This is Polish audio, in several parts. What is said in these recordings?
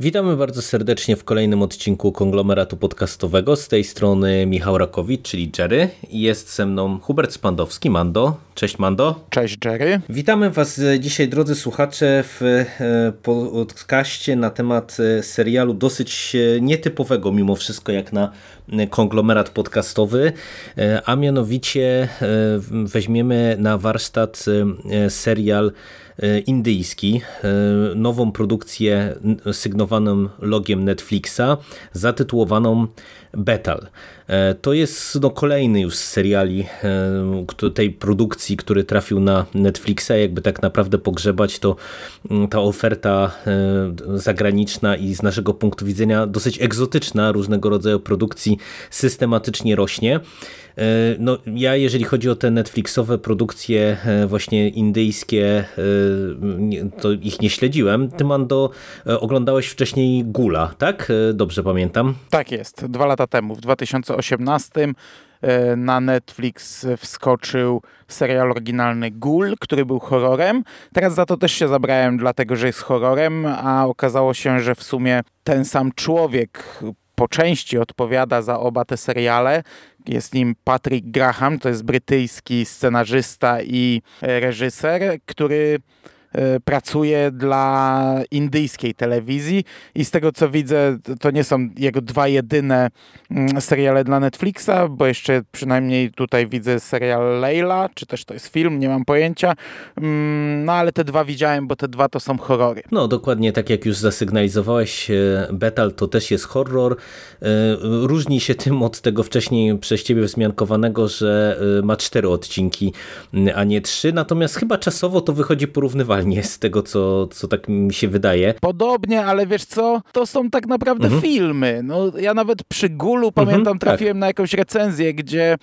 Witamy bardzo serdecznie w kolejnym odcinku konglomeratu podcastowego. Z tej strony Michał Rakowicz, czyli Jerry. I jest ze mną Hubert Spandowski, Mando. Cześć Mando. Cześć Jerry. Witamy Was dzisiaj, drodzy słuchacze, w e, podcaście na temat e, serialu dosyć e, nietypowego mimo wszystko, jak na konglomerat podcastowy, a mianowicie weźmiemy na warsztat serial indyjski, nową produkcję sygnowaną logiem Netflixa, zatytułowaną Betal. To jest no, kolejny już z seriali tej produkcji, który trafił na Netflixa. Jakby tak naprawdę pogrzebać, to ta oferta zagraniczna i z naszego punktu widzenia dosyć egzotyczna różnego rodzaju produkcji systematycznie rośnie. No, ja jeżeli chodzi o te Netflixowe produkcje właśnie indyjskie, to ich nie śledziłem. Ty, Mando, oglądałeś wcześniej Gula, tak? Dobrze pamiętam? Tak jest. Dwa lata temu, w 2018 na Netflix wskoczył serial oryginalny Ghoul, który był horrorem. Teraz za to też się zabrałem, dlatego że jest horrorem, a okazało się, że w sumie ten sam człowiek po części odpowiada za oba te seriale. Jest nim Patrick Graham, to jest brytyjski scenarzysta i reżyser, który pracuje dla indyjskiej telewizji i z tego co widzę, to nie są jego dwa jedyne seriale dla Netflixa, bo jeszcze przynajmniej tutaj widzę serial Leila, czy też to jest film, nie mam pojęcia. No ale te dwa widziałem, bo te dwa to są horrory. No dokładnie tak jak już zasygnalizowałeś, Betal to też jest horror. Różni się tym od tego wcześniej przez ciebie wzmiankowanego, że ma cztery odcinki, a nie trzy, natomiast chyba czasowo to wychodzi porównywalnie z tego, co, co tak mi się wydaje. Podobnie, ale wiesz co, to są tak naprawdę mhm. filmy. No, ja nawet przy Gulu pamiętam, mhm, trafiłem tak. na jakąś recenzję, gdzie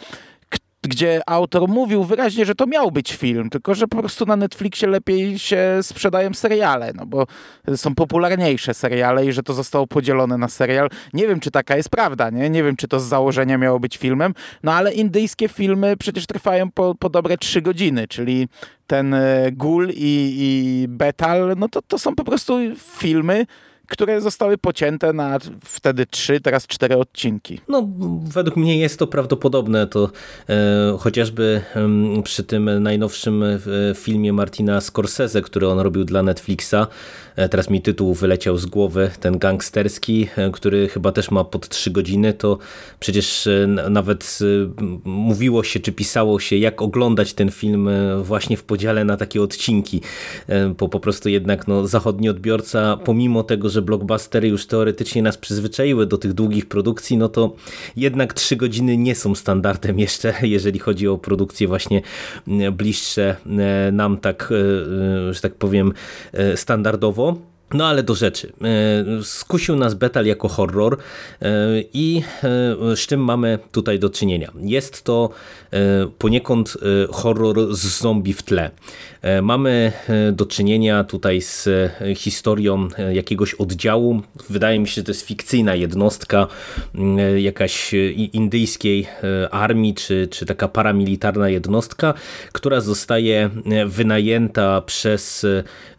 gdzie autor mówił wyraźnie, że to miał być film, tylko że po prostu na Netflixie lepiej się sprzedają seriale, no bo są popularniejsze seriale i że to zostało podzielone na serial. Nie wiem, czy taka jest prawda, nie? Nie wiem, czy to z założenia miało być filmem, no ale indyjskie filmy przecież trwają po, po dobre trzy godziny, czyli ten e, Gul i, i Betal, no to, to są po prostu filmy, które zostały pocięte na wtedy trzy, teraz cztery odcinki. No, według mnie jest to prawdopodobne. To e, chociażby przy tym najnowszym e, filmie Martina Scorsese, który on robił dla Netflixa, teraz mi tytuł wyleciał z głowy, ten gangsterski, e, który chyba też ma pod trzy godziny, to przecież e, nawet mówiło się, czy pisało się, jak oglądać ten film właśnie w podziale na takie odcinki, bo po prostu jednak no, zachodni odbiorca, pomimo tego, że blockbustery już teoretycznie nas przyzwyczaiły do tych długich produkcji, no to jednak trzy godziny nie są standardem jeszcze, jeżeli chodzi o produkcje właśnie bliższe e, nam tak, e, że tak powiem, e, standardowo. No ale do rzeczy. Skusił nas Betal jako horror i z czym mamy tutaj do czynienia? Jest to poniekąd horror z zombie w tle. E, mamy e, do czynienia tutaj z e, historią jakiegoś oddziału. Wydaje mi się, że to jest fikcyjna jednostka jakaś indyjskiej armii, czy, czy taka paramilitarna jednostka, która zostaje wynajęta przez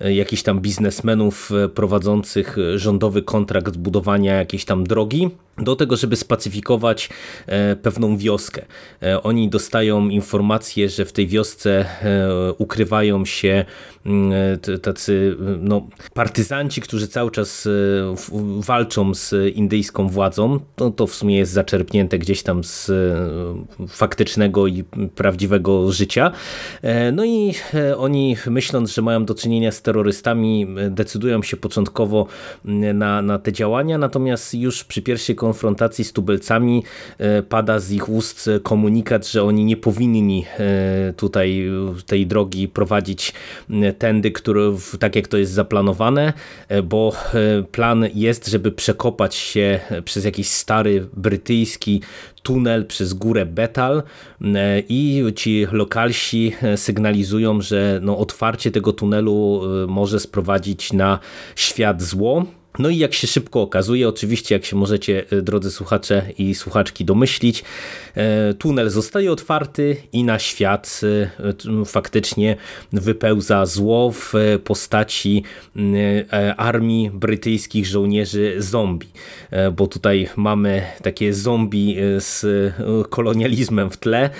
jakichś tam biznesmenów prowadzących rządowy kontrakt budowania jakiejś tam drogi do tego, żeby spacyfikować pewną wioskę. Oni dostają informację, że w tej wiosce ukrywają się mm, tacy no, partyzanci, którzy cały czas e, walczą z indyjską władzą. To, to w sumie jest zaczerpnięte gdzieś tam z e, faktycznego i prawdziwego życia. E, no i oni myśląc, że mają do czynienia z terrorystami, decydują się początkowo mm, na, na te działania, natomiast już przy pierwszej konfrontacji z tubelcami pada z ich ust komunikat, że oni nie powinni tutaj tej drogi prowadzić tędy, który, tak jak to jest zaplanowane, bo plan jest, żeby przekopać się przez jakiś stary brytyjski tunel przez górę Betal e, i ci lokalsi e, sygnalizują, że no otwarcie tego tunelu e, może sprowadzić na świat zło. No i jak się szybko okazuje, oczywiście jak się możecie drodzy słuchacze i słuchaczki domyślić, tunel zostaje otwarty i na świat faktycznie wypełza zło w postaci armii brytyjskich żołnierzy zombie. Bo tutaj mamy takie zombie z kolonializmem w tle,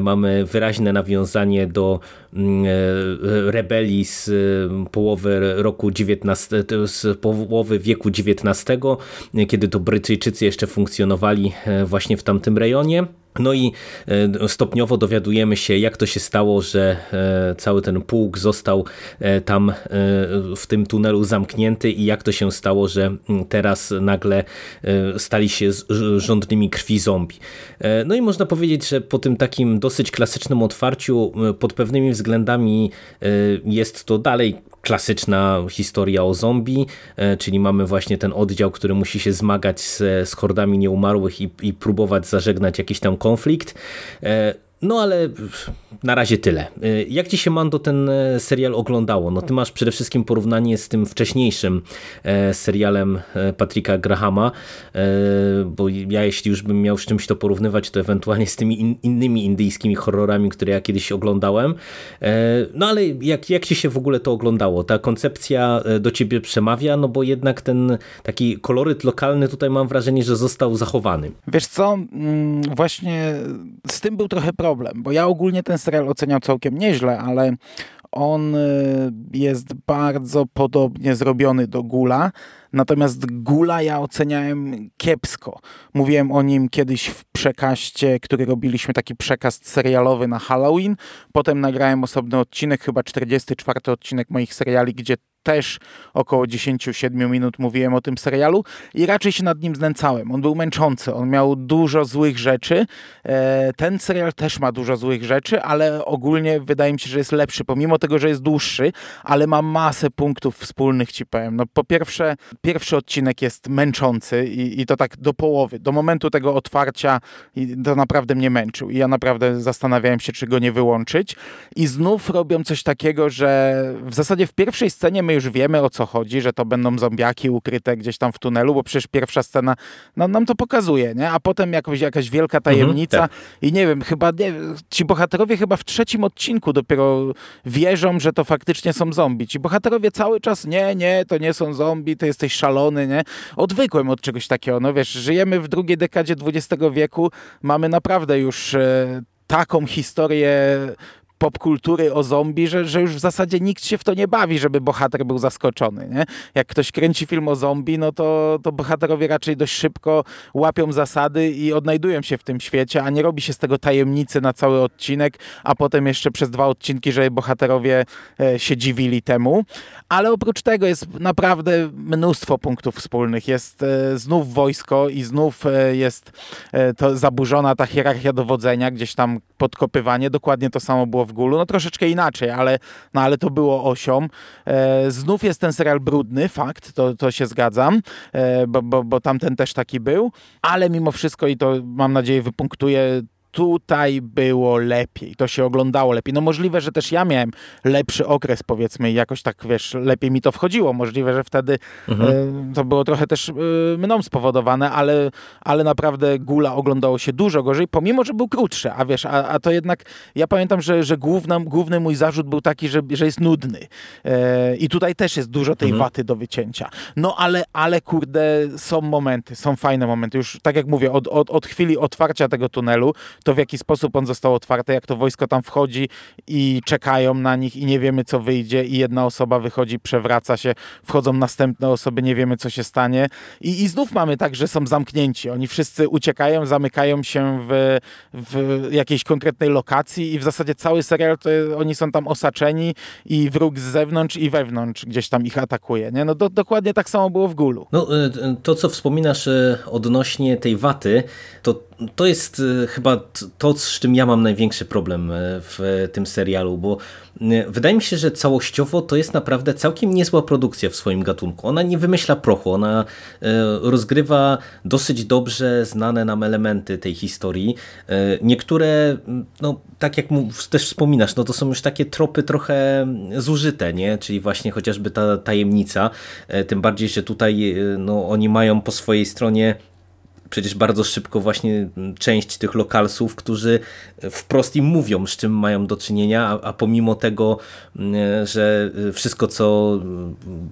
mamy wyraźne nawiązanie do rebelii z połowy roku XIX, z połowy wieku XIX, kiedy to Brytyjczycy jeszcze funkcjonowali właśnie w tamtym rejonie. No i e, stopniowo dowiadujemy się, jak to się stało, że e, cały ten pułk został e, tam w tym tunelu zamknięty i jak to się stało, że teraz nagle stali się rządnymi krwi zombie. No i można powiedzieć, że po tym takim dosyć klasycznym otwarciu pod pewnymi względami jest to dalej klasyczna historia o zombie, e, czyli mamy właśnie ten oddział, który musi się zmagać z, z hordami nieumarłych i, i próbować zażegnać jakiś tam konflikt. E, no ale na razie tyle. Y, jak ci się Mando ten e, serial oglądało? No ty masz przede wszystkim porównanie z tym wcześniejszym e, serialem e, Patricka Grahama, bo ja jeśli już bym miał z czymś to porównywać, to ewentualnie z tymi in, innymi indyjskimi horrorami, które ja kiedyś oglądałem. No ale jak, jak ci się w ogóle to oglądało? Ta koncepcja do ciebie przemawia, no bo jednak ten taki koloryt lokalny tutaj mam wrażenie, że został zachowany. Wiesz co, mm, właśnie z tym był trochę problem, bo ja ogólnie ten serial oceniam całkiem nieźle, ale on y, jest bardzo podobnie zrobiony do Gula, natomiast Gula ja oceniałem kiepsko. Mówiłem o nim kiedyś w przekaście, który robiliśmy, taki przekaz serialowy na Halloween. Potem nagrałem osobny odcinek, chyba 44 odcinek moich seriali, gdzie też około 10-7 minut mówiłem o tym serialu i raczej się nad nim znęcałem. On był męczący, on miał dużo złych rzeczy. E, ten serial też ma dużo złych rzeczy, ale ogólnie wydaje mi się, że jest lepszy, pomimo tego, że jest dłuższy, ale ma masę punktów wspólnych, ci powiem. No, po pierwsze, pierwszy odcinek jest męczący i, i to tak do połowy, do momentu tego otwarcia to naprawdę mnie męczył i ja naprawdę zastanawiałem się, czy go nie wyłączyć. I znów robią coś takiego, że w zasadzie w pierwszej scenie my już wiemy o co chodzi, że to będą zombiaki ukryte gdzieś tam w tunelu, bo przecież pierwsza scena no, nam to pokazuje, nie? A potem jakoś, jakaś wielka tajemnica mhm, tak. i nie wiem, chyba nie, ci bohaterowie chyba w trzecim odcinku dopiero wierzą, że to faktycznie są zombie. Ci bohaterowie cały czas, nie, nie, to nie są zombie, to jesteś szalony, nie? Odwykłem od czegoś takiego, no wiesz, żyjemy w drugiej dekadzie XX wieku, mamy naprawdę już e, taką historię popkultury o zombie, że, że już w zasadzie nikt się w to nie bawi, żeby bohater był zaskoczony. Nie? Jak ktoś kręci film o zombie, no to, to bohaterowie raczej dość szybko łapią zasady i odnajdują się w tym świecie, a nie robi się z tego tajemnicy na cały odcinek, a potem jeszcze przez dwa odcinki, żeby bohaterowie e, się dziwili temu. Ale oprócz tego jest naprawdę mnóstwo punktów wspólnych. Jest e, znów wojsko i znów e, jest to zaburzona ta hierarchia dowodzenia, gdzieś tam podkopywanie. Dokładnie to samo było w Gulu, no troszeczkę inaczej, ale, no, ale to było osią. E, znów jest ten serial brudny, fakt, to, to się zgadzam, e, bo, bo, bo tamten też taki był, ale mimo wszystko i to mam nadzieję wypunktuje tutaj było lepiej, to się oglądało lepiej. No możliwe, że też ja miałem lepszy okres, powiedzmy, i jakoś tak, wiesz, lepiej mi to wchodziło. Możliwe, że wtedy mhm. y, to było trochę też y, mną spowodowane, ale, ale naprawdę Gula oglądało się dużo gorzej, pomimo, że był krótszy, a wiesz, a, a to jednak, ja pamiętam, że, że główna, główny mój zarzut był taki, że, że jest nudny. Y, I tutaj też jest dużo tej mhm. waty do wycięcia. No ale, ale kurde, są momenty, są fajne momenty. Już tak jak mówię, od, od, od chwili otwarcia tego tunelu, to w jaki sposób on został otwarty, jak to wojsko tam wchodzi i czekają na nich i nie wiemy co wyjdzie i jedna osoba wychodzi, przewraca się, wchodzą następne osoby, nie wiemy co się stanie i, i znów mamy tak, że są zamknięci. Oni wszyscy uciekają, zamykają się w, w jakiejś konkretnej lokacji i w zasadzie cały serial to oni są tam osaczeni i wróg z zewnątrz i wewnątrz gdzieś tam ich atakuje. Nie? No do, dokładnie tak samo było w Gulu. No, e, to, co wspominasz e, odnośnie tej waty, to to jest chyba to, z czym ja mam największy problem w tym serialu, bo wydaje mi się, że całościowo to jest naprawdę całkiem niezła produkcja w swoim gatunku. Ona nie wymyśla prochu, ona rozgrywa dosyć dobrze znane nam elementy tej historii. Niektóre, no tak jak też wspominasz, no to są już takie tropy trochę zużyte, nie? Czyli właśnie chociażby ta tajemnica, tym bardziej, że tutaj no, oni mają po swojej stronie przecież bardzo szybko właśnie część tych lokalsów, którzy wprost im mówią, z czym mają do czynienia, a, a pomimo tego, że wszystko, co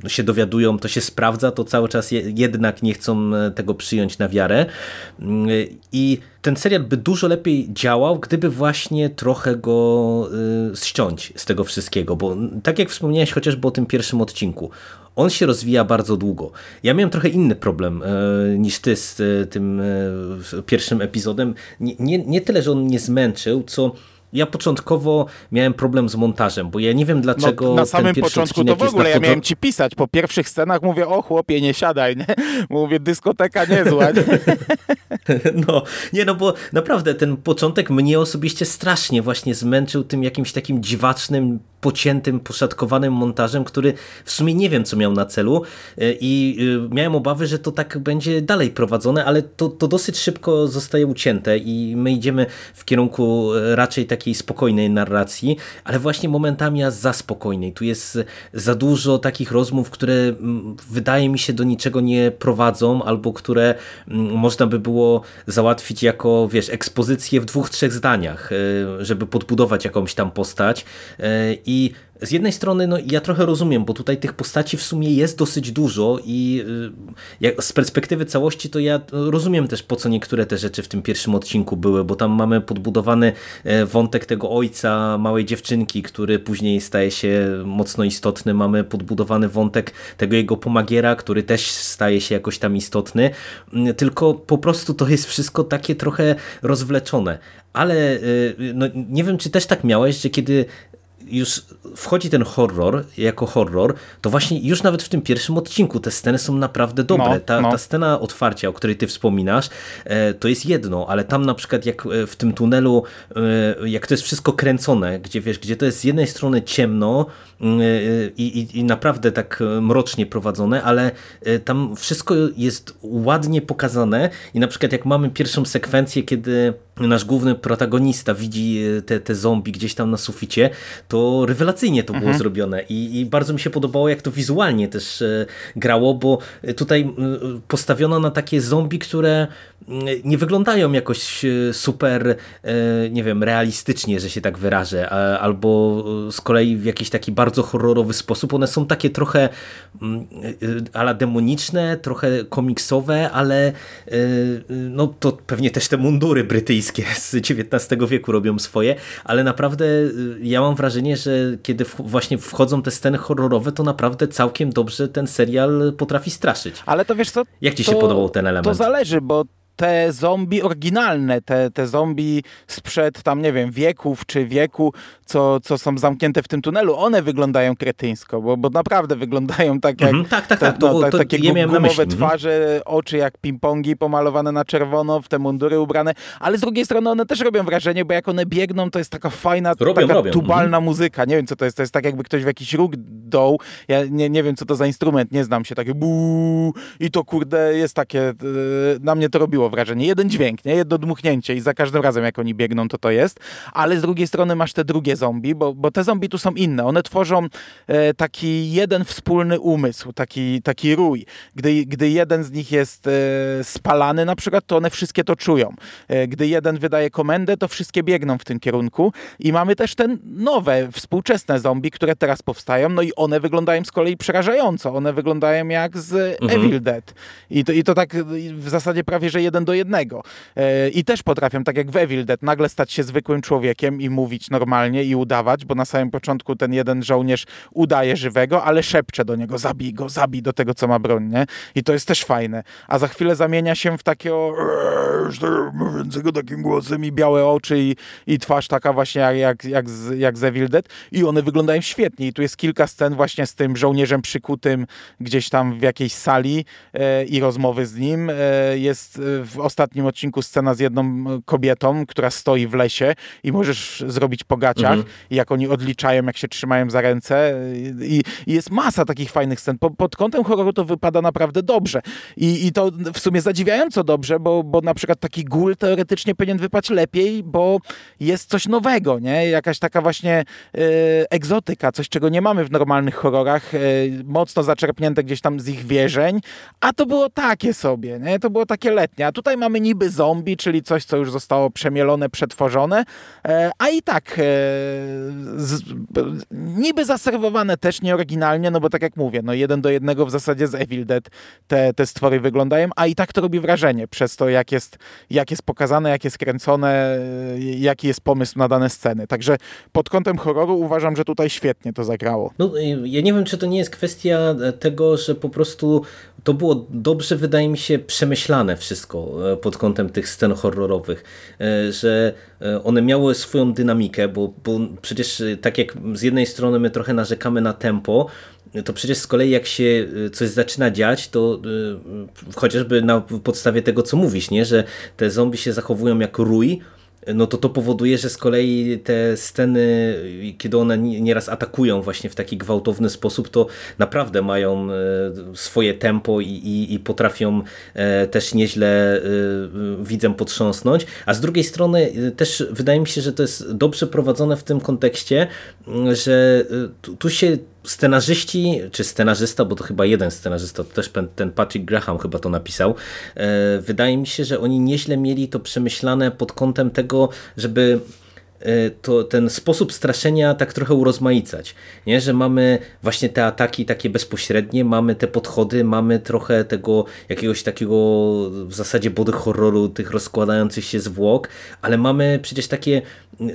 się dowiadują, to się sprawdza, to cały czas jednak nie chcą tego przyjąć na wiarę. I ten serial by dużo lepiej działał, gdyby właśnie trochę go ściąć z tego wszystkiego, bo tak jak wspomniałeś chociażby o tym pierwszym odcinku, on się rozwija bardzo długo. Ja miałem trochę inny problem e, niż ty z e, tym e, pierwszym epizodem. Nie, nie, nie tyle, że on mnie zmęczył, co ja początkowo miałem problem z montażem, bo ja nie wiem dlaczego. No, na samym początku to w ogóle ja miałem ci pisać. Po pierwszych scenach mówię, o chłopie, nie siadaj, nie? Mówię, dyskoteka niezła. Nie? No, nie no, bo naprawdę ten początek mnie osobiście strasznie właśnie zmęczył tym jakimś takim dziwacznym pociętym, poszatkowanym montażem, który w sumie nie wiem, co miał na celu e, i e, miałem obawy, że to tak będzie dalej prowadzone, ale to, to dosyć szybko zostaje ucięte i my idziemy w kierunku e, raczej takiej spokojnej narracji, ale właśnie momentami jest za spokojnej. Tu jest za dużo takich rozmów, które wydaje mi się do niczego nie prowadzą, albo które można by było załatwić jako, wiesz, ekspozycję w dwóch, trzech zdaniach, żeby podbudować jakąś tam postać i i z jednej strony no, ja trochę rozumiem, bo tutaj tych postaci w sumie jest dosyć dużo i y, z perspektywy całości to ja rozumiem też po co niektóre te rzeczy w tym pierwszym odcinku były, bo tam mamy podbudowany e, wątek tego ojca małej dziewczynki, który później staje się mocno istotny, mamy podbudowany wątek tego jego pomagiera, który też staje się jakoś tam istotny, mm, tylko po prostu to jest wszystko takie trochę rozwleczone. Ale y, no, nie wiem, czy też tak miałeś, że kiedy już wchodzi ten horror jako horror, to właśnie już nawet w tym pierwszym odcinku te sceny są naprawdę dobre. No, ta, no. ta scena otwarcia, o której ty wspominasz, e, to jest jedno, ale tam na przykład jak e, w tym tunelu, e, jak to jest wszystko kręcone, gdzie wiesz, gdzie to jest z jednej strony ciemno i, i, i naprawdę tak mrocznie prowadzone, ale tam wszystko jest ładnie pokazane i na przykład jak mamy pierwszą sekwencję, kiedy nasz główny protagonista widzi te, te zombie gdzieś tam na suficie, to rewelacyjnie to było mhm. zrobione I, i, bardzo mi się podobało, jak to wizualnie też e, grało, bo tutaj e, postawiono na takie zombie, które nie wyglądają jakoś e, super, nie wiem, realistycznie, że się tak wyrażę, albo z kolei w jakiś taki bardzo horrorowy sposób. One są takie trochę ala demoniczne, trochę komiksowe, ale no to pewnie też te mundury brytyjskie z XIX wieku robią swoje, ale naprawdę ja mam wrażenie, wrażenie, że kiedy właśnie wchodzą te sceny horrorowe, to naprawdę całkiem dobrze ten serial potrafi straszyć. Ale to wiesz co? Jak ci się podobał ten element? To zależy, bo te zombie oryginalne, te, te zombie sprzed tam, nie wiem, wieków czy wieku, co, co są zamknięte w tym tunelu, one wyglądają kretyńsko, bo, bo naprawdę wyglądają tak jak mm, tak, tak, tak, to, no, to, takie ja gumowe mhm. twarze, oczy jak ping-pongi pomalowane na czerwono, w te mundury ubrane, ale z drugiej strony one też robią wrażenie, bo jak one biegną, to jest taka fajna, robią, taka robią. tubalna mm. muzyka. Nie wiem, co to jest. To jest tak, jakby ktoś w jakiś róg doł. Ja nie, nie wiem, co to za instrument, nie znam się. Takie buu i to kurde jest takie, yy, na mnie to robiło robiło wrażenie. Jeden dźwięk, nie? jedno dmuchnięcie i za każdym razem jak oni biegną, to to jest. Ale z drugiej strony masz te drugie zombie, bo, bo te zombie tu są inne. One tworzą e, taki jeden wspólny umysł, taki, taki rój. Gdy, gdy jeden z nich jest e, spalany na przykład, to one wszystkie to czują. E, gdy jeden wydaje komendę, to wszystkie biegną w tym kierunku. I mamy też te nowe, współczesne zombie, które teraz powstają, no i one wyglądają z kolei przerażająco. One wyglądają jak z mhm. Evil Dead. I to, I to tak w zasadzie prawie, że jeden jeden do jednego. E, I też potrafią, tak jak w Evil Dead, nagle stać się zwykłym człowiekiem i mówić normalnie i udawać, bo na samym początku ten jeden żołnierz udaje żywego, ale szepcze do niego, zabij go, zabij do tego, co ma broń, nie? I to jest też fajne. A za chwilę zamienia się w takiego mówiącego takim głosem i białe oczy i, i twarz taka właśnie jak, jak, jak, z, jak z Evil Dead i one wyglądają świetnie i tu jest kilka scen właśnie z tym żołnierzem przykutym gdzieś tam w jakiejś sali e, i rozmowy z nim. E, jest w ostatnim odcinku scena z jedną kobietą, która stoi w lesie i możesz zrobić po gaciach mhm. i jak oni odliczają, jak się trzymają za ręce i, i jest masa takich fajnych scen. Po, pod kątem horroru to wypada naprawdę dobrze i, i to w sumie zadziwiająco dobrze, bo, bo na przykład taki gul teoretycznie powinien wypaść lepiej, bo jest coś nowego, nie? Jakaś taka właśnie e, egzotyka, coś czego nie mamy w normalnych horrorach, e, mocno zaczerpnięte gdzieś tam z ich wierzeń, a to było takie sobie, nie? To było takie letnie. A tutaj mamy niby zombie, czyli coś, co już zostało przemielone, przetworzone, e, a i tak z, niby zaserwowane też nieoryginalnie, no bo tak jak mówię, no jeden do jednego w zasadzie z Evil Dead te, te stwory wyglądają, a i tak to robi wrażenie przez to, jak jest, jak jest pokazane, jak jest kręcone, jaki jest pomysł na dane sceny. Także pod kątem horroru uważam, że tutaj świetnie to zagrało. No, ja nie wiem, czy to nie jest kwestia tego, że po prostu to było dobrze, wydaje mi się, przemyślane wszystko e, pod kątem tych scen horrorowych, e, że e, one miały swoją dynamikę, bo, bo przecież tak jak z jednej strony my trochę narzekamy na tempo, to przecież z kolei jak się coś zaczyna dziać, to chociażby na podstawie tego, co mówisz, nie? że te zombie się zachowują jak rój, no to to powoduje, że z kolei te sceny, kiedy one nieraz atakują właśnie w taki gwałtowny sposób, to naprawdę mają swoje tempo i, i, i potrafią e, też nieźle widzem potrząsnąć. A z drugiej strony też wydaje mi się, że to jest dobrze prowadzone w tym kontekście, że tu się scenarzyści, czy scenarzysta, bo to chyba jeden scenarzysta, to też ten Patrick Graham chyba to napisał, e, wydaje mi się, że oni nieźle mieli to przemyślane pod kątem tego, żeby E, to ten sposób straszenia tak trochę urozmaicać, nie? że mamy właśnie te ataki takie bezpośrednie, mamy te podchody, mamy trochę tego jakiegoś takiego w zasadzie body horroru, tych rozkładających się zwłok, ale mamy przecież takie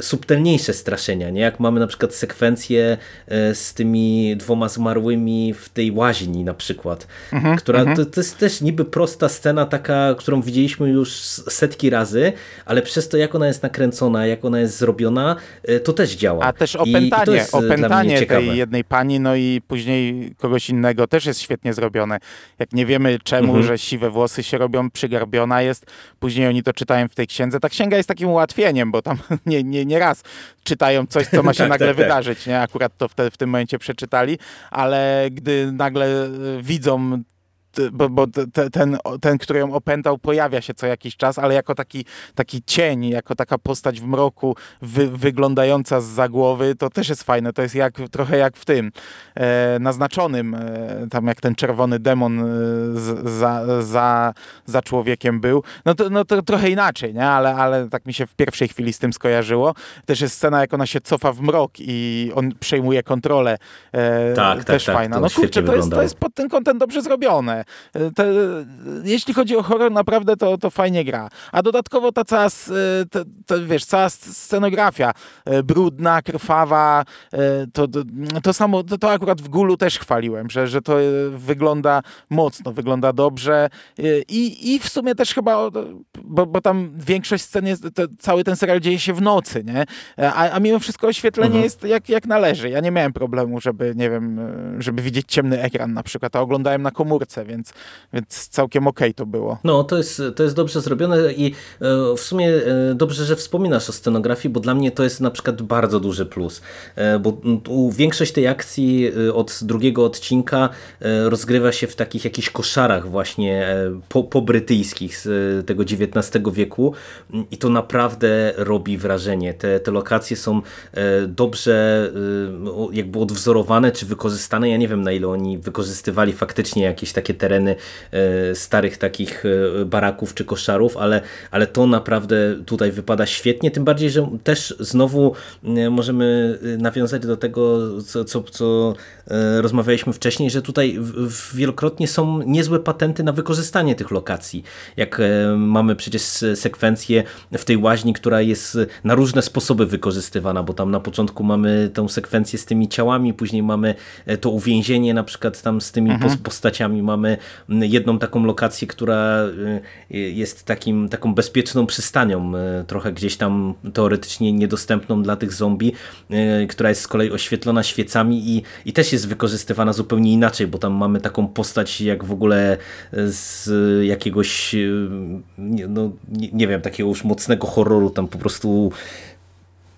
subtelniejsze straszenia, nie? jak mamy na przykład sekwencję e, z tymi dwoma zmarłymi w tej łaźni na przykład, mhm, która mhm. to, to jest też niby prosta scena taka, którą widzieliśmy już setki razy, ale przez to jak ona jest nakręcona, jak ona jest zrobiona y, to też działa. A też opętanie, I, i opętanie tej jednej pani, no i później kogoś innego też jest świetnie zrobione. Jak nie wiemy czemu, mhm. że siwe włosy się robią, przygarbiona jest, później oni to czytają w tej księdze. Ta księga jest takim ułatwieniem, bo tam nie, nie, nie raz czytają coś, co ma się tak, nagle tak, tak. wydarzyć, nie? Akurat to w, te, w tym momencie przeczytali, ale gdy nagle y, widzą bo, bo te, ten, ten, który ją opętał, pojawia się co jakiś czas, ale jako taki, taki cień, jako taka postać w mroku wy, wyglądająca z za głowy, to też jest fajne. To jest jak, trochę jak w tym e, naznaczonym, e, tam jak ten czerwony demon e, z, za, za, za człowiekiem był. No to, no to trochę inaczej, nie? Ale, ale tak mi się w pierwszej chwili z tym skojarzyło. Też jest scena, jak ona się cofa w mrok i on przejmuje kontrolę. E, tak, też tak, fajna. Tak, no kurczę, to jest, to jest pod tym kątem dobrze zrobione. Te, jeśli chodzi o horror, naprawdę to, to fajnie gra. A dodatkowo ta cała, to, to, wiesz, cała scenografia e, brudna, krwawa, e, to, to, to samo, to, to akurat w Gulu też chwaliłem, że, że to e, wygląda mocno, wygląda dobrze i, i w sumie też chyba, bo, bo tam większość scen jest, cały ten serial dzieje się w nocy, nie? A, a mimo wszystko oświetlenie mhm. jest jak, jak należy. Ja nie miałem problemu, żeby, nie wiem, żeby widzieć ciemny ekran na przykład, a oglądałem na komórce, więc, więc całkiem okej okay to było. No, to jest, to jest dobrze zrobione i e, w sumie e, dobrze, że wspominasz o scenografii, bo dla mnie to jest na przykład bardzo duży plus, e, bo większość tej akcji od drugiego odcinka rozgrywa się w takich jakichś koszarach właśnie po, po brytyjskich z tego XIX wieku i to naprawdę robi wrażenie. Te, te lokacje są dobrze jakby odwzorowane czy wykorzystane. Ja nie wiem na ile oni wykorzystywali faktycznie jakieś takie tereny starych takich baraków czy koszarów, ale, ale to naprawdę tutaj wypada świetnie, tym bardziej, że też znowu możemy nawiązać do tego, co, co, co rozmawialiśmy wcześniej, że tutaj wielokrotnie są niezłe patenty na wykorzystanie tych lokacji. Jak mamy przecież sekwencję w tej łaźni, która jest na różne sposoby wykorzystywana, bo tam na początku mamy tę sekwencję z tymi ciałami, później mamy e, to uwięzienie na przykład tam z tymi mhm. postaciami, mamy jedną taką lokację, która e, jest takim, taką bezpieczną przystanią, e, trochę gdzieś tam teoretycznie niedostępną dla tych zombie, która jest z kolei oświetlona świecami i, i też jest wykorzystywana zupełnie inaczej, bo tam mamy taką postać jak w ogóle z jakiegoś no, nie, nie wiem, takiego już mocnego horroru, tam po prostu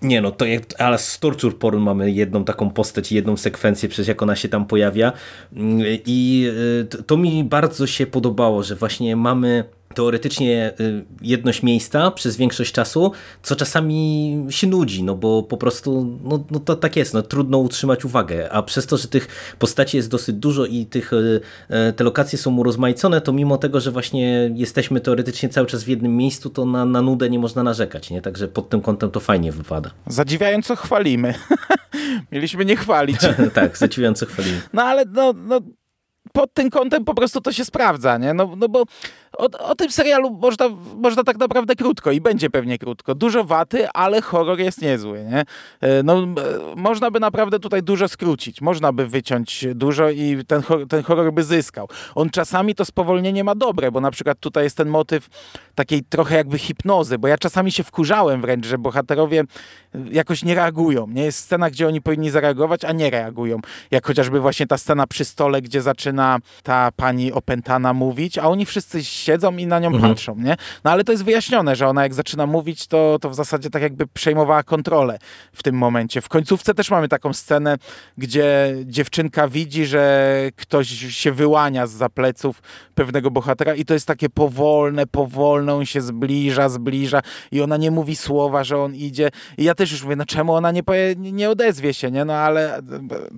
nie no, to jak, ale z Torture Porn mamy jedną taką postać, jedną sekwencję, przez jak ona się tam pojawia. I y, to mi bardzo się podobało, że właśnie mamy teoretycznie y, jedność miejsca przez większość czasu, co czasami się nudzi, no bo po prostu no, no to tak jest, no trudno utrzymać uwagę, a przez to, że tych postaci jest dosyć dużo i tych, y, y, te lokacje są urozmaicone, to mimo tego, że właśnie jesteśmy teoretycznie cały czas w jednym miejscu, to na, na nudę nie można narzekać, nie? Także pod tym kątem to fajnie wypada. Zadziwiająco chwalimy. Mieliśmy nie chwalić. tak, zadziwiająco chwalimy. No ale no, no pod tym kątem po prostu to się sprawdza, nie? No, no bo o, o, tym serialu można, można tak naprawdę krótko i będzie pewnie krótko. Dużo waty, ale horror jest niezły, nie? E, no, można by naprawdę tutaj dużo skrócić, można by wyciąć dużo i ten, ten horror by zyskał. On czasami to spowolnienie ma dobre, bo na przykład tutaj jest ten motyw takiej trochę jakby hipnozy, bo ja czasami się wkurzałem wręcz, że bohaterowie jakoś nie reagują. Nie jest scena, gdzie oni powinni zareagować, a nie reagują. Jak chociażby właśnie ta scena przy stole, gdzie zaczyna ta pani opętana mówić, a oni wszyscy siedzą i na nią mhm. patrzą, nie? No ale to jest wyjaśnione, że ona jak zaczyna mówić, to, to w zasadzie tak jakby przejmowała kontrolę w tym momencie. W końcówce też mamy taką scenę, gdzie dziewczynka widzi, że ktoś się wyłania z za pleców pewnego bohatera i to jest takie powolne, powolne, on się zbliża, zbliża i ona nie mówi słowa, że on idzie. I ja też już mówię, no czemu ona nie, powie, nie odezwie się, nie? No ale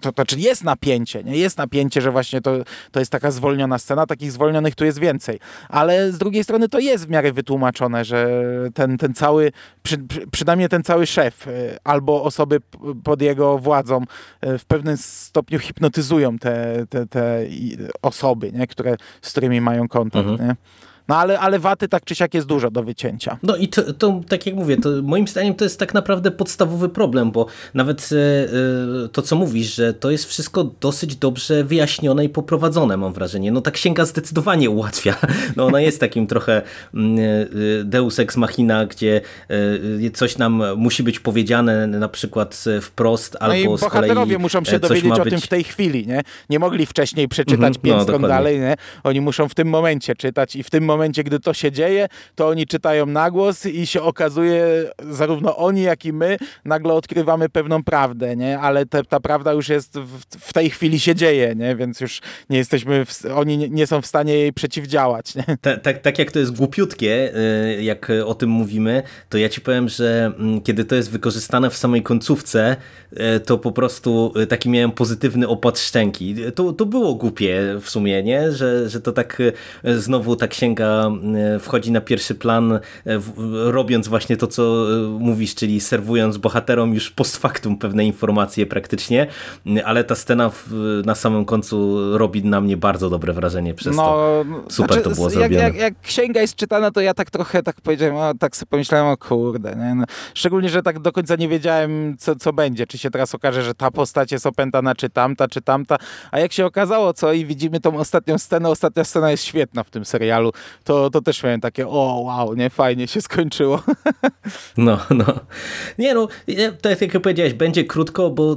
to, to znaczy jest napięcie, nie? Jest napięcie, że właśnie to, to jest taka zwolniona scena, takich zwolnionych tu jest więcej ale z drugiej strony to jest w miarę wytłumaczone, że ten, ten cały, przy, przynajmniej ten cały szef e, albo osoby pod jego władzą e, w pewnym stopniu hipnotyzują te, te, te osoby, nie? Które, z którymi mają kontakt. Mhm. Nie? No ale, ale waty tak czy siak jest dużo do wycięcia. No i to, to tak jak mówię, to moim zdaniem to jest tak naprawdę podstawowy problem, bo nawet e, to, co mówisz, że to jest wszystko dosyć dobrze wyjaśnione i poprowadzone, mam wrażenie. No ta księga zdecydowanie ułatwia. No ona jest takim trochę e, deus ex machina, gdzie e, coś nam musi być powiedziane na przykład wprost, no albo i bohaterowie muszą się dowiedzieć o tym w tej chwili, nie? Nie mogli wcześniej przeczytać mhm, pięć no, dalej, nie? Oni muszą w tym momencie czytać i w tym momencie momencie, gdy to się dzieje, to oni czytają na głos i się okazuje, zarówno oni, jak i my, nagle odkrywamy pewną prawdę, nie? Ale te, ta prawda już jest, w, w, tej chwili się dzieje, nie? Więc już nie jesteśmy, w, oni nie, nie, są w stanie jej przeciwdziałać, nie? Tak, tak, tak jak to jest głupiutkie, y, jak o tym mówimy, to ja ci powiem, że mm, kiedy to jest wykorzystane w samej końcówce, y, to po prostu y, taki miałem pozytywny opad szczęki. To, to było głupie w sumie, nie? Że, że to tak znowu ta księga E, wchodzi na pierwszy plan, e, robiąc właśnie to, co e, mówisz, czyli serwując bohaterom już post factum pewne informacje praktycznie, ale ta scena w, na samym końcu robi na mnie bardzo dobre wrażenie przez no, to. Super znaczy, to było jak, zrobione. Jak, jak, księga jest czytana, to ja tak trochę tak powiedziałem, o, tak sobie pomyślałem, o kurde, nie? No, szczególnie, że tak do końca nie wiedziałem, co, co będzie, czy się teraz okaże, że ta postać jest opętana, czy tamta, czy tamta, a jak się okazało, co i widzimy tą ostatnią scenę, ostatnia scena jest świetna w tym serialu, to, to też miałem takie, o wow, nie, fajnie się skończyło. No, no. Nie no, tak jak powiedziałeś, będzie krótko, bo e,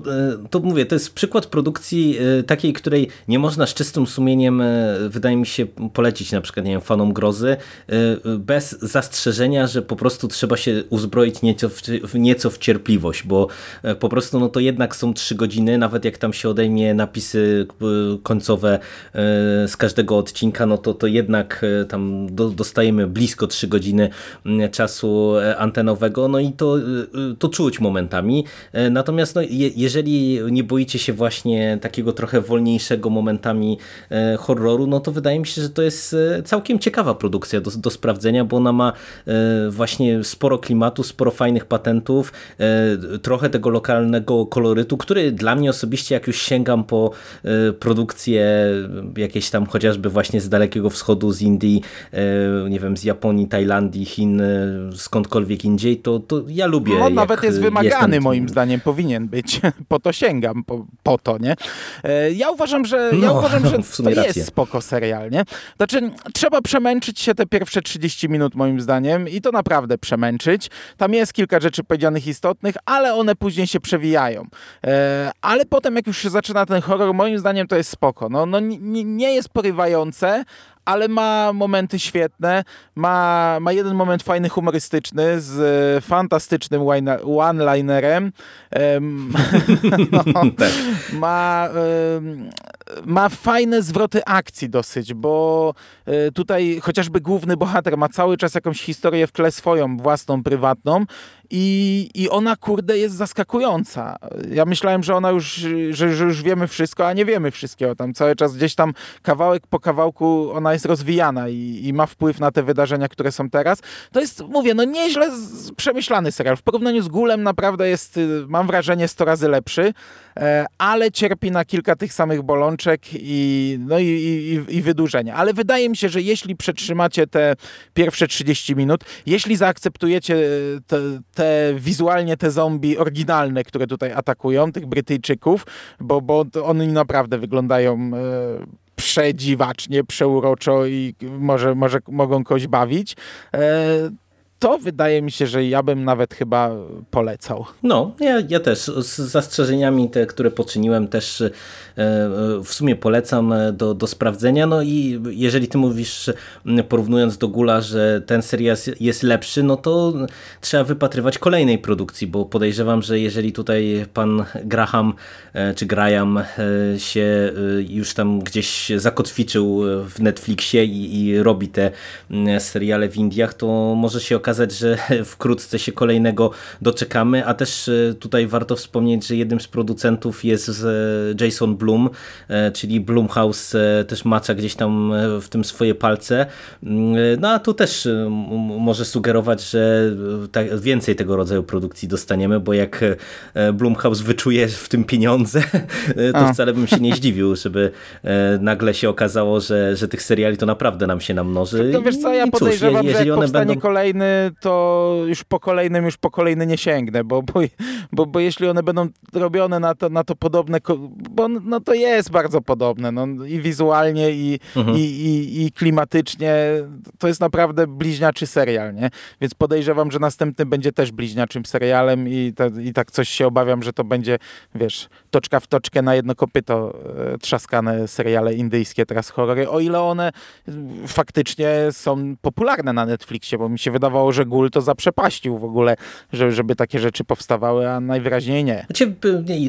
to mówię, to jest przykład produkcji e, takiej, której nie można z czystym sumieniem, e, wydaje mi się, polecić na przykład, nie wiem, fanom grozy, bez zastrzeżenia, że po prostu trzeba się uzbroić nieco w, nieco w cierpliwość, bo po prostu no to jednak są trzy godziny, nawet jak tam się odejmie napisy końcowe z każdego odcinka, no to to jednak tam do, dostajemy blisko 3 godziny mm, czasu antenowego, no i to, to czuć momentami. Natomiast no, je, jeżeli nie boicie się właśnie takiego trochę wolniejszego momentami horroru, no to wydaje mi się, że to jest całkiem ciekawa produkcja do, do sprawdzenia, bo ona ma właśnie sporo klimatu, sporo fajnych patentów, trochę tego lokalnego kolorytu, który dla mnie osobiście, jak już sięgam po produkcje jakieś tam chociażby właśnie z Dalekiego Wschodu, z Indii, nie wiem, z Japonii, Tajlandii, Chin, skądkolwiek indziej, to, to ja lubię. No nawet jest wymagany moim zdaniem, powinien być. Po to sięgam, po, po to, nie? Ja uważam, że, ja no, uważam, że to rację. jest spoko serial, nie? Znaczy, trzeba przemęczyć się te pierwsze 30 minut moim zdaniem i to naprawdę przemęczyć. Tam jest kilka rzeczy powiedzianych istotnych, ale one później się przewijają. Ale potem jak już się zaczyna ten horror, moim zdaniem to jest spoko. No, no nie, nie jest porywające, ale ma momenty świetne. Ma, ma jeden moment fajny, humorystyczny z e, fantastycznym one-linerem. no, tak. ma, ma fajne zwroty akcji dosyć, bo e, tutaj chociażby główny bohater ma cały czas jakąś historię w tle swoją, własną, prywatną i, i ona, kurde, jest zaskakująca. Ja myślałem, że ona już, że, że już wiemy wszystko, a nie wiemy wszystkiego. Tam cały czas gdzieś tam kawałek po kawałku ona jest rozwijana i, i ma wpływ na te wydarzenia, które są teraz. To jest, mówię, no nieźle przemyślany serial. W porównaniu z Gulem naprawdę jest, y, mam wrażenie, 100 razy lepszy, e, ale cierpi na kilka tych samych bolączek i, no i, i, i wydłużenia. Ale wydaje mi się, że jeśli przetrzymacie te pierwsze 30 minut, jeśli zaakceptujecie te, te wizualnie te zombie oryginalne, które tutaj atakują, tych Brytyjczyków, bo, bo oni naprawdę wyglądają e, przedziwacznie, przeuroczo i może, może mogą kogoś bawić. E, to wydaje mi się, że ja bym nawet chyba polecał. No, ja, ja też z zastrzeżeniami te, które poczyniłem też e, w sumie polecam do, do sprawdzenia. No i jeżeli ty mówisz porównując do Gula, że ten serial jest lepszy, no to trzeba wypatrywać kolejnej produkcji, bo podejrzewam, że jeżeli tutaj pan Graham e, czy Graham e, się już tam gdzieś zakotwiczył w Netflixie i, i robi te seriale w Indiach, to może się okazać okazać, że wkrótce się kolejnego doczekamy, a też e, tutaj warto wspomnieć, że jednym z producentów jest e, Jason Blum, e, czyli Blumhouse też macza gdzieś tam w tym swoje palce. Mm, no a tu też może sugerować, że więcej tego rodzaju produkcji dostaniemy, bo jak Blumhouse wyczuje w tym pieniądze, to a. wcale bym się nie zdziwił, żeby nagle się okazało, że, że tych seriali to naprawdę nam się namnoży. To wiesz co, ja podejrzewam, cóż, że jak powstanie będą... kolejny to już po kolejnym, już po kolejny nie sięgnę, bo, bo, bo, bo jeśli one będą robione na to, na to podobne, bo no to jest bardzo podobne, no, i wizualnie, i, mhm. i, i, i klimatycznie, to jest naprawdę bliźniaczy serial, nie? Więc podejrzewam, że następny będzie też bliźniaczym serialem i, i tak coś się obawiam, że to będzie, wiesz, toczka w toczkę na jedno kopyto e, trzaskane seriale indyjskie, teraz horrory, o ile one faktycznie są popularne na Netflixie, bo mi się wydawało, że Gul to zaprzepaścił w ogóle, żeby, takie rzeczy powstawały, a najwyraźniej nie. Znaczy,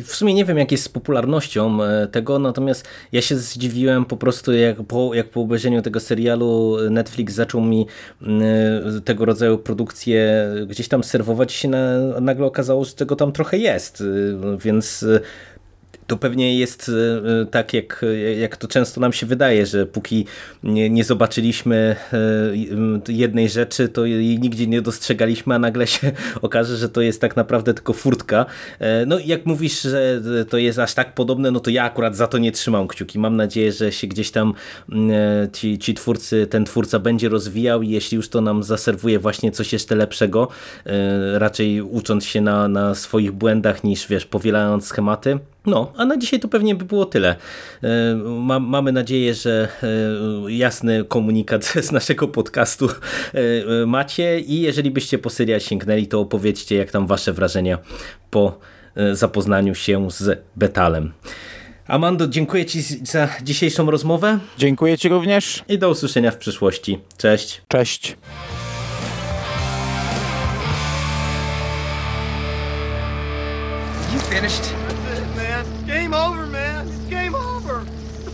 w sumie nie wiem, jak jest z popularnością e, tego, natomiast ja się zdziwiłem po prostu, jak po, jak po obejrzeniu tego serialu Netflix zaczął mi e, tego rodzaju produkcje gdzieś tam serwować i się na, nagle okazało, że tego tam trochę jest, e, więc to pewnie jest e, tak, jak, jak to często nam się wydaje, że póki nie, nie zobaczyliśmy e, jednej rzeczy, to jej nigdzie nie dostrzegaliśmy, a nagle się okaże, że to jest tak naprawdę tylko furtka. E, no jak mówisz, że to jest aż tak podobne, no to ja akurat za to nie trzymam kciuki. Mam nadzieję, że się gdzieś tam ci, ci twórcy, ten twórca będzie rozwijał i jeśli już to nam zaserwuje właśnie coś jeszcze lepszego, raczej ucząc się na, na swoich błędach niż wiesz, powielając schematy, no, a na dzisiaj to pewnie by było tyle. E, mamy nadzieję, że e, jasny komunikat z naszego podcastu e, macie i jeżeli byście po serial sięgnęli, to opowiedzcie jak tam wasze wrażenia po zapoznaniu się z Betalem. Amando, dziękuję Ci za dzisiejszą rozmowę. Dziękuję Ci również. I do usłyszenia w przyszłości. Cześć. Cześć. You finished?